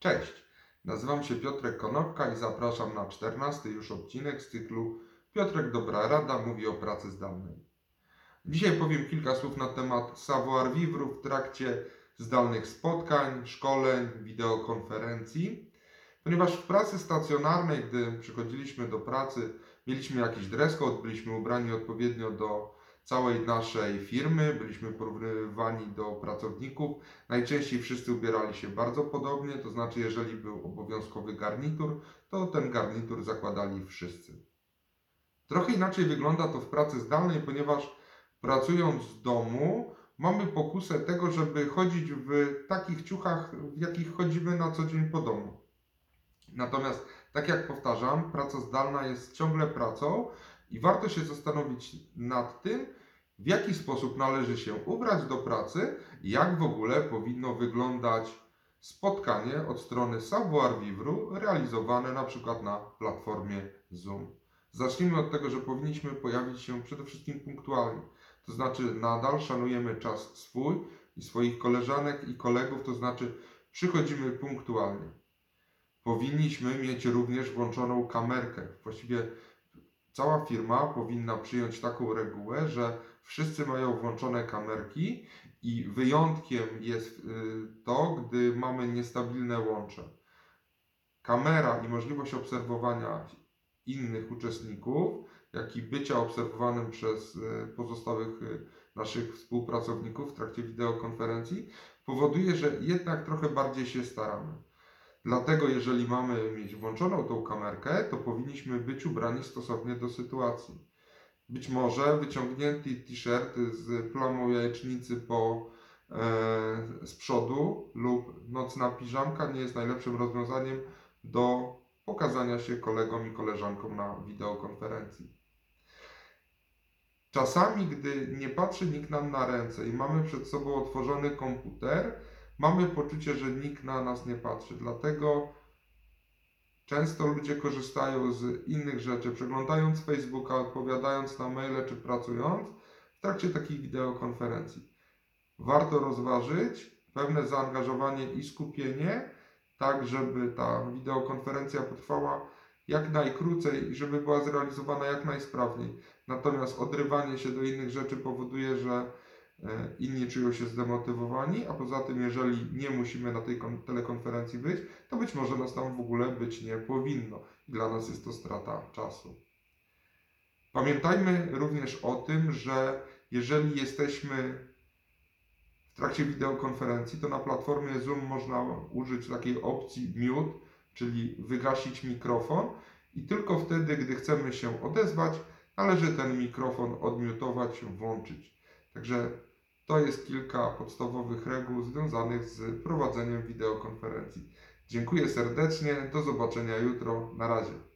Cześć, nazywam się Piotrek Konopka i zapraszam na 14 już odcinek z cyklu Piotrek Dobra Rada mówi o pracy zdalnej. Dzisiaj powiem kilka słów na temat savoir vivre w trakcie zdalnych spotkań, szkoleń, wideokonferencji, ponieważ w pracy stacjonarnej, gdy przychodziliśmy do pracy, mieliśmy jakiś dress code, byliśmy ubrani odpowiednio do całej naszej firmy, byliśmy porównywani do pracowników. Najczęściej wszyscy ubierali się bardzo podobnie, to znaczy, jeżeli był obowiązkowy garnitur, to ten garnitur zakładali wszyscy. Trochę inaczej wygląda to w pracy zdalnej, ponieważ pracując z domu, mamy pokusę tego, żeby chodzić w takich ciuchach, w jakich chodzimy na co dzień po domu. Natomiast, tak jak powtarzam, praca zdalna jest ciągle pracą i warto się zastanowić nad tym, w jaki sposób należy się ubrać do pracy jak w ogóle powinno wyglądać spotkanie od strony savoir vivre realizowane na przykład na platformie Zoom. Zacznijmy od tego, że powinniśmy pojawić się przede wszystkim punktualnie. To znaczy nadal szanujemy czas swój i swoich koleżanek i kolegów, to znaczy przychodzimy punktualnie. Powinniśmy mieć również włączoną kamerkę. Właściwie cała firma powinna przyjąć taką regułę, że wszyscy mają włączone kamerki i wyjątkiem jest y, to, gdy mamy niestabilne łącze. Kamera i możliwość obserwowania innych uczestników, jak i bycia obserwowanym przez y, pozostałych y, naszych współpracowników w trakcie wideokonferencji powoduje, że jednak trochę bardziej się staramy. Dlatego, jeżeli mamy mieć włączoną tą kamerkę, to powinniśmy być ubrani stosownie do sytuacji. Być może wyciągnięty t-shirt z plamą jajecznicy po, e, z przodu lub nocna piżamka nie jest najlepszym rozwiązaniem do pokazania się kolegom i koleżankom na wideokonferencji. Czasami, gdy nie patrzy nikt nam na ręce i mamy przed sobą otworzony komputer, mamy poczucie, że nikt na nas nie patrzy. Dlatego często ludzie korzystają z innych rzeczy, przeglądając Facebooka, odpowiadając na maile czy pracując w trakcie takich wideokonferencji. Warto rozważyć pewne zaangażowanie i skupienie, tak żeby ta wideokonferencja potrwała jak najkrócej i żeby była zrealizowana jak najsprawniej. Natomiast odrywanie się do innych rzeczy powoduje, że inni czują się zdemotywowani, a poza tym, jeżeli nie musimy na tej telekonferencji być, to być może nas tam w ogóle być nie powinno. Dla nas jest to strata czasu. Pamiętajmy również o tym, że jeżeli jesteśmy w trakcie wideokonferencji, to na platformie Zoom można użyć takiej opcji mute, czyli wygasić mikrofon i tylko wtedy, gdy chcemy się odezwać, należy ten mikrofon odmiutować, włączyć. Także to jest kilka podstawowych reguł związanych z prowadzeniem wideokonferencji. Dziękuję serdecznie, do zobaczenia jutro, na razie.